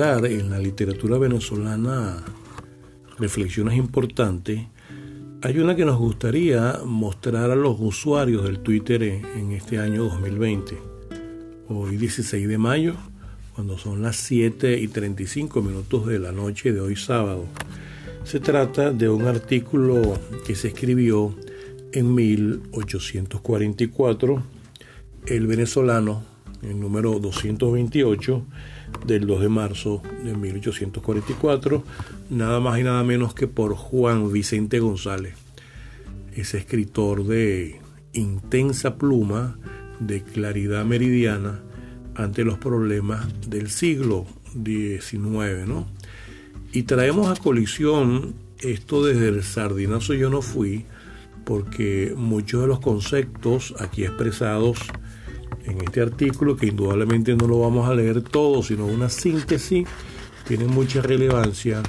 en la literatura venezolana reflexiones importantes, hay una que nos gustaría mostrar a los usuarios del Twitter en, este año 2020. Hoy 16 de mayo, cuando son las 7 y 35 minutos de la noche de hoy sábado. Se trata de un artículo que se escribió en 1844, el venezolano, el número 228 del 2 de marzo de 1844, nada más y nada menos que por Juan Vicente González, ese escritor de intensa pluma, de claridad meridiana ante los problemas del siglo XIX, ¿no? Y traemos a colisión esto desde el sardinazo yo no fui, porque muchos de los conceptos aquí expresados en este artículo, que indudablemente no lo vamos a leer todo, sino una síntesis, tienen mucha relevancia.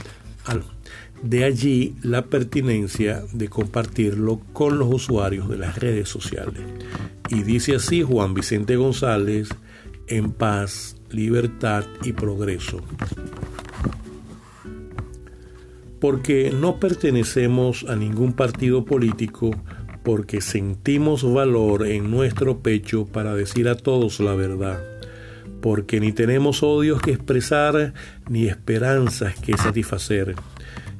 De allí la pertinencia de compartirlo con los usuarios de las redes sociales. Y dice así Juan Vicente González, en paz, libertad y progreso porque no pertenecemos a ningún partido político, porque sentimos valor en nuestro pecho para decir a todos la verdad, porque ni tenemos odios que expresar ni esperanzas que satisfacer.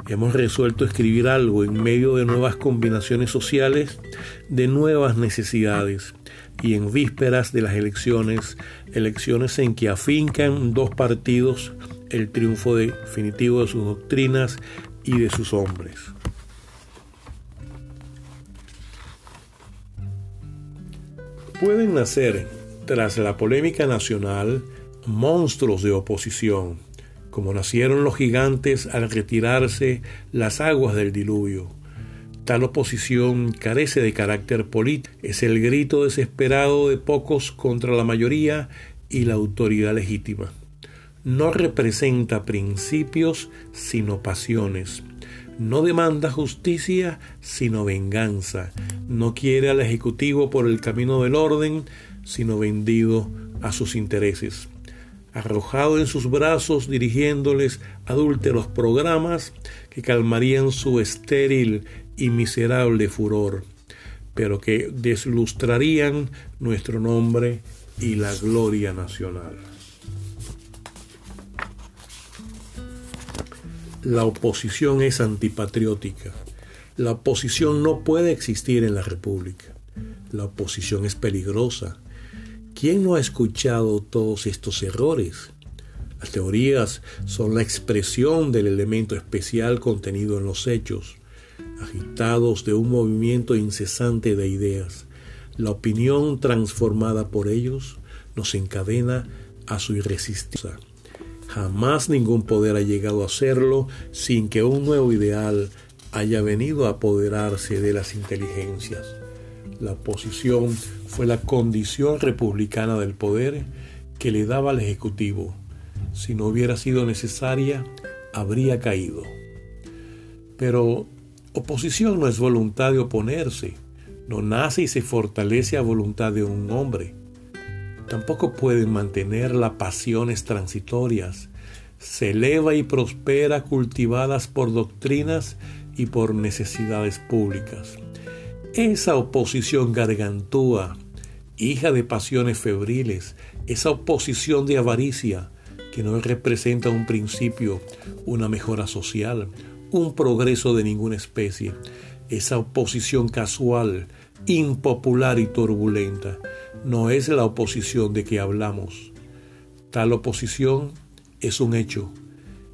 Hemos resuelto escribir algo en medio de nuevas combinaciones sociales, de nuevas necesidades y en vísperas de las elecciones, elecciones en que afincan dos partidos el triunfo definitivo de sus doctrinas y de sus hombres. Pueden nacer, tras la polémica nacional, monstruos de oposición, como nacieron los gigantes al retirarse las aguas del diluvio. Tal oposición carece de carácter político, es el grito desesperado de pocos contra la mayoría y la autoridad legítima no representa principios sino pasiones. No demanda justicia sino venganza. No quiere al Ejecutivo por el camino del orden sino vendido a sus intereses. Arrojado en sus brazos dirigiéndoles adúlteros programas que calmarían su estéril y miserable furor, pero que deslustrarían nuestro nombre y la gloria nacional. La oposición es antipatriótica. La oposición no puede existir en la República. La oposición es peligrosa. ¿Quién no ha escuchado todos estos errores? Las teorías son la expresión del elemento especial contenido en los hechos, agitados de un movimiento incesante de ideas. La opinión transformada por ellos nos encadena a su irresistibilidad. Jamás ningún poder ha llegado a hacerlo sin que un nuevo ideal haya venido a apoderarse de las inteligencias. La oposición fue la condición republicana del poder que le daba al Ejecutivo. Si no hubiera sido necesaria, habría caído. Pero oposición no es voluntad de oponerse, no nace y se fortalece a voluntad de un hombre tampoco pueden mantener las pasiones transitorias. Se eleva y prospera cultivadas por doctrinas y por necesidades públicas. Esa oposición gargantúa, hija de pasiones febriles, esa oposición de avaricia, que no representa un principio, una mejora social, un progreso de ninguna especie, esa oposición casual, impopular y turbulenta, no es la oposición de que hablamos. Tal oposición es un hecho,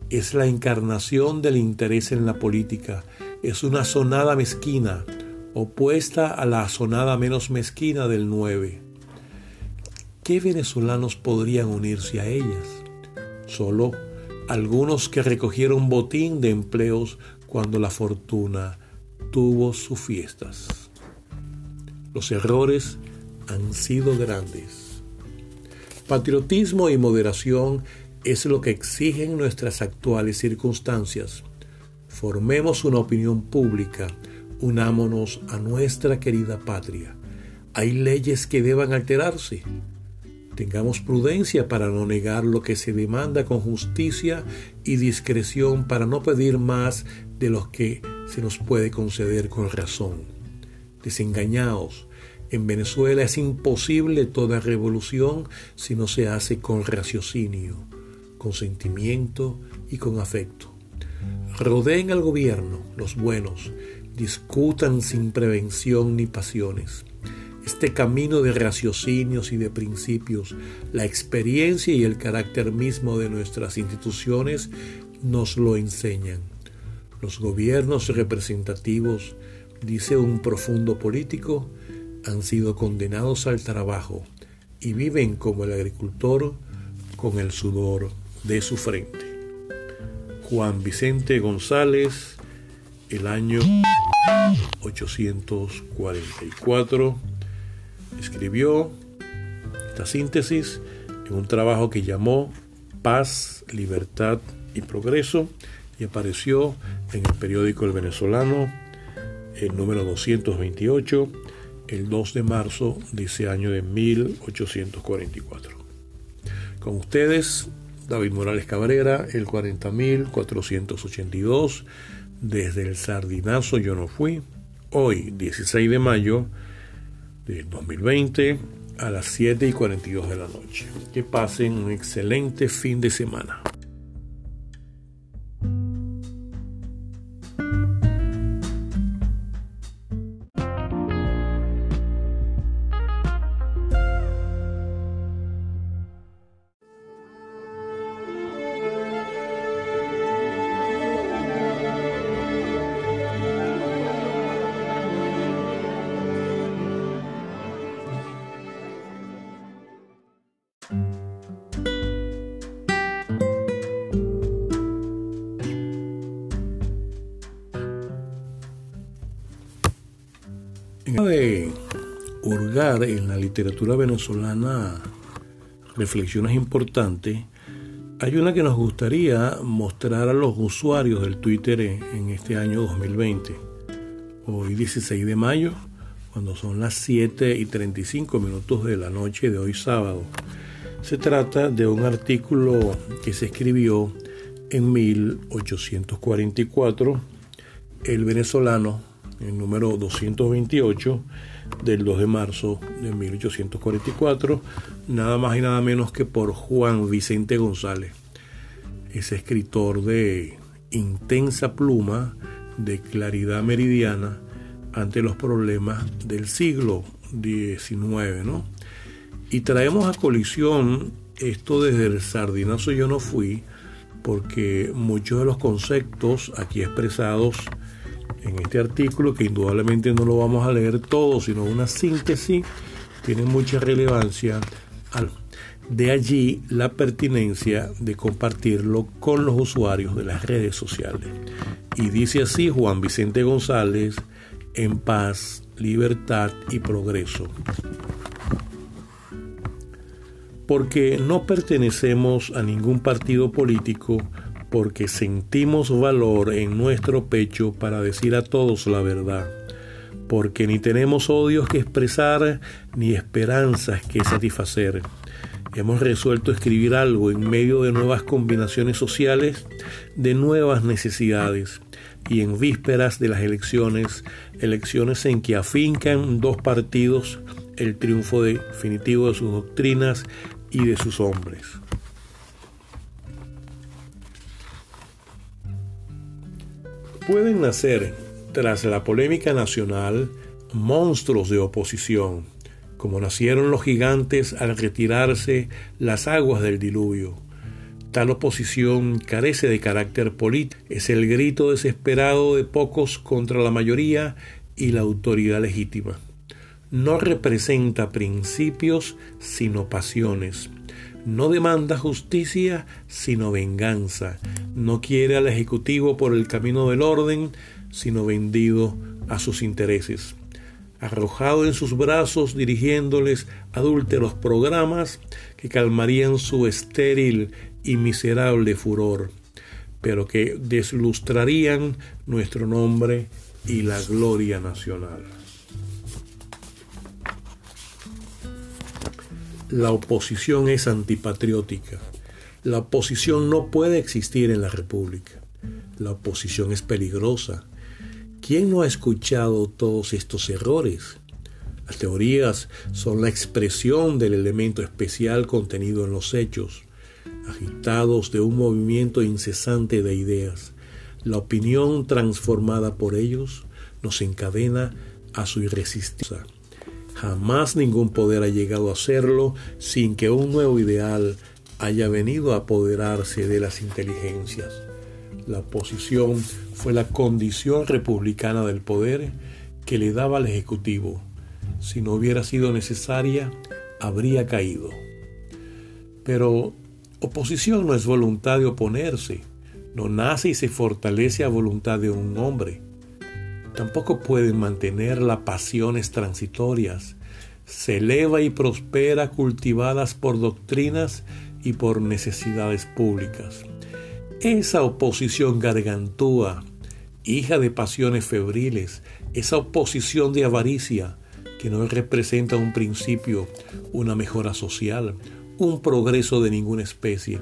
es la encarnación del interés en la política, es una sonada mezquina, opuesta a la sonada menos mezquina del 9. ¿Qué venezolanos podrían unirse a ellas? Solo algunos que recogieron botín de empleos cuando la fortuna tuvo sus fiestas. Los errores han sido grandes. Patriotismo y moderación es lo que exigen nuestras actuales circunstancias. Formemos una opinión pública, unámonos a nuestra querida patria. ¿Hay leyes que deban alterarse? Tengamos prudencia para no negar lo que se demanda con justicia y discreción para no pedir más de lo que se nos puede conceder con razón. Desengañaos. En Venezuela es imposible toda revolución si no se hace con raciocinio, con sentimiento y con afecto. Rodeen al gobierno, los buenos, discutan sin prevención ni pasiones este camino de raciocinios y de principios, la experiencia y el carácter mismo de nuestras instituciones nos lo enseñan. Los gobiernos representativos, dice un profundo político, han sido condenados al trabajo y viven como el agricultor con el sudor de su frente. Juan Vicente González, el año 844 escribió esta síntesis en un trabajo que llamó Paz, Libertad y Progreso y apareció en el periódico El Venezolano, el número 228, el 2 de marzo de ese año de 1844. Con ustedes, David Morales Cabrera, el 40482, desde el Sardinazo yo no fui, hoy 16 de mayo del 2020 a las 7 y 42 de la noche. Que pasen un excelente fin de semana. De hurgar en la literatura venezolana reflexiones importantes, hay una que nos gustaría mostrar a los usuarios del Twitter en, este año 2020. Hoy 16 de mayo, cuando son las 7 y 35 minutos de la noche de hoy sábado. Se trata de un artículo que se escribió en 1844, el venezolano el número 228 del 2 de marzo de 1844, nada más y nada menos que por Juan Vicente González, ese escritor de intensa pluma, de claridad meridiana ante los problemas del siglo XIX, ¿no? Y traemos a colisión esto desde el sardinazo yo no fui, porque muchos de los conceptos aquí expresados en este artículo, que indudablemente no lo vamos a leer todo, sino una síntesis, tiene mucha relevancia. De allí la pertinencia de compartirlo con los usuarios de las redes sociales. Y dice así Juan Vicente González, en paz, libertad y progreso. Porque no pertenecemos a ningún partido político, porque sentimos valor en nuestro pecho para decir a todos la verdad, porque ni tenemos odios que expresar ni esperanzas que satisfacer. Hemos resuelto escribir algo en medio de nuevas combinaciones sociales, de nuevas necesidades y en vísperas de las elecciones, elecciones en que afincan dos partidos el triunfo definitivo de sus doctrinas y de sus hombres. Pueden nacer, tras la polémica nacional, monstruos de oposición, como nacieron los gigantes al retirarse las aguas del diluvio. Tal oposición carece de carácter político, es el grito desesperado de pocos contra la mayoría y la autoridad legítima. No representa principios sino pasiones no demanda justicia, sino venganza. No quiere al Ejecutivo por el camino del orden, sino vendido a sus intereses. Arrojado en sus brazos, dirigiéndoles adúlteros programas que calmarían su estéril y miserable furor, pero que deslustrarían nuestro nombre y la gloria nacional. La oposición es antipatriótica. La oposición no puede existir en la República. La oposición es peligrosa. ¿Quién no ha escuchado todos estos errores? Las teorías son la expresión del elemento especial contenido en los hechos, agitados de un movimiento incesante de ideas. La opinión transformada por ellos nos encadena a su irresistible. Jamás ningún poder ha llegado a hacerlo sin que un nuevo ideal haya venido a apoderarse de las inteligencias. La oposición fue la condición republicana del poder que le daba al Ejecutivo. Si no hubiera sido necesaria, habría caído. Pero oposición no es voluntad de oponerse, no nace y se fortalece a voluntad de un hombre tampoco pueden mantener las pasiones transitorias. Se eleva y prospera cultivadas por doctrinas y por necesidades públicas. Esa oposición gargantúa, hija de pasiones febriles, esa oposición de avaricia, que no representa un principio, una mejora social, un progreso de ninguna especie,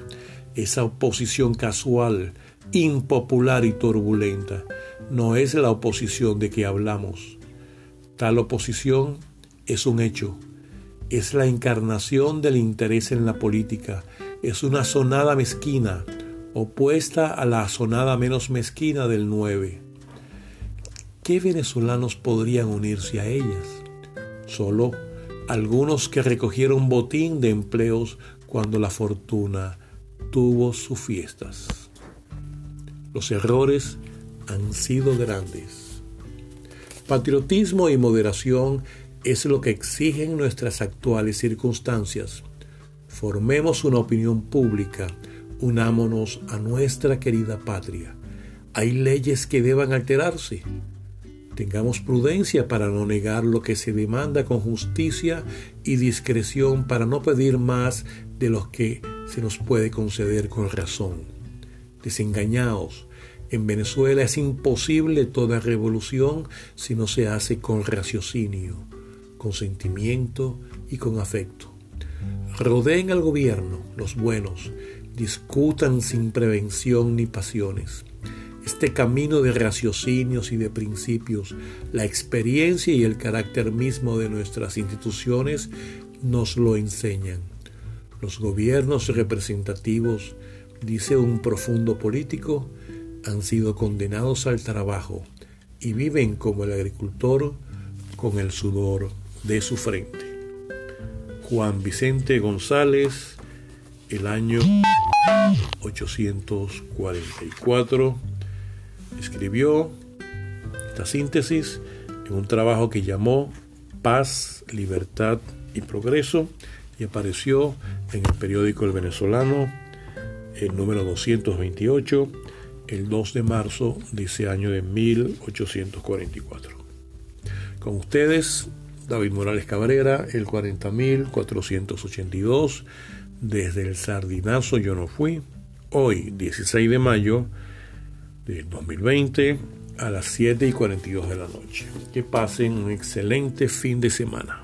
esa oposición casual, impopular y turbulenta, no es la oposición de que hablamos. Tal oposición es un hecho, es la encarnación del interés en la política, es una sonada mezquina, opuesta a la sonada menos mezquina del 9. ¿Qué venezolanos podrían unirse a ellas? Solo algunos que recogieron botín de empleos cuando la fortuna tuvo sus fiestas. Los errores han sido grandes. Patriotismo y moderación es lo que exigen nuestras actuales circunstancias. Formemos una opinión pública, unámonos a nuestra querida patria. Hay leyes que deban alterarse. Tengamos prudencia para no negar lo que se demanda con justicia y discreción para no pedir más de lo que se nos puede conceder con razón. Desengañaos, en Venezuela es imposible toda revolución si no se hace con raciocinio, con sentimiento y con afecto. Rodeen al gobierno, los buenos, discutan sin prevención ni pasiones. Este camino de raciocinios y de principios, la experiencia y el carácter mismo de nuestras instituciones nos lo enseñan. Los gobiernos representativos, dice un profundo político, han sido condenados al trabajo y viven como el agricultor con el sudor de su frente. Juan Vicente González, el año 844, escribió esta síntesis en un trabajo que llamó Paz, Libertad y Progreso y apareció en el periódico El Venezolano, el número 228 el 2 de marzo de ese año de 1844. Con ustedes, David Morales Cabrera, el 40.482, desde el Sardinazo yo no fui, hoy 16 de mayo del 2020 a las 7 y 42 de la noche. Que pasen un excelente fin de semana.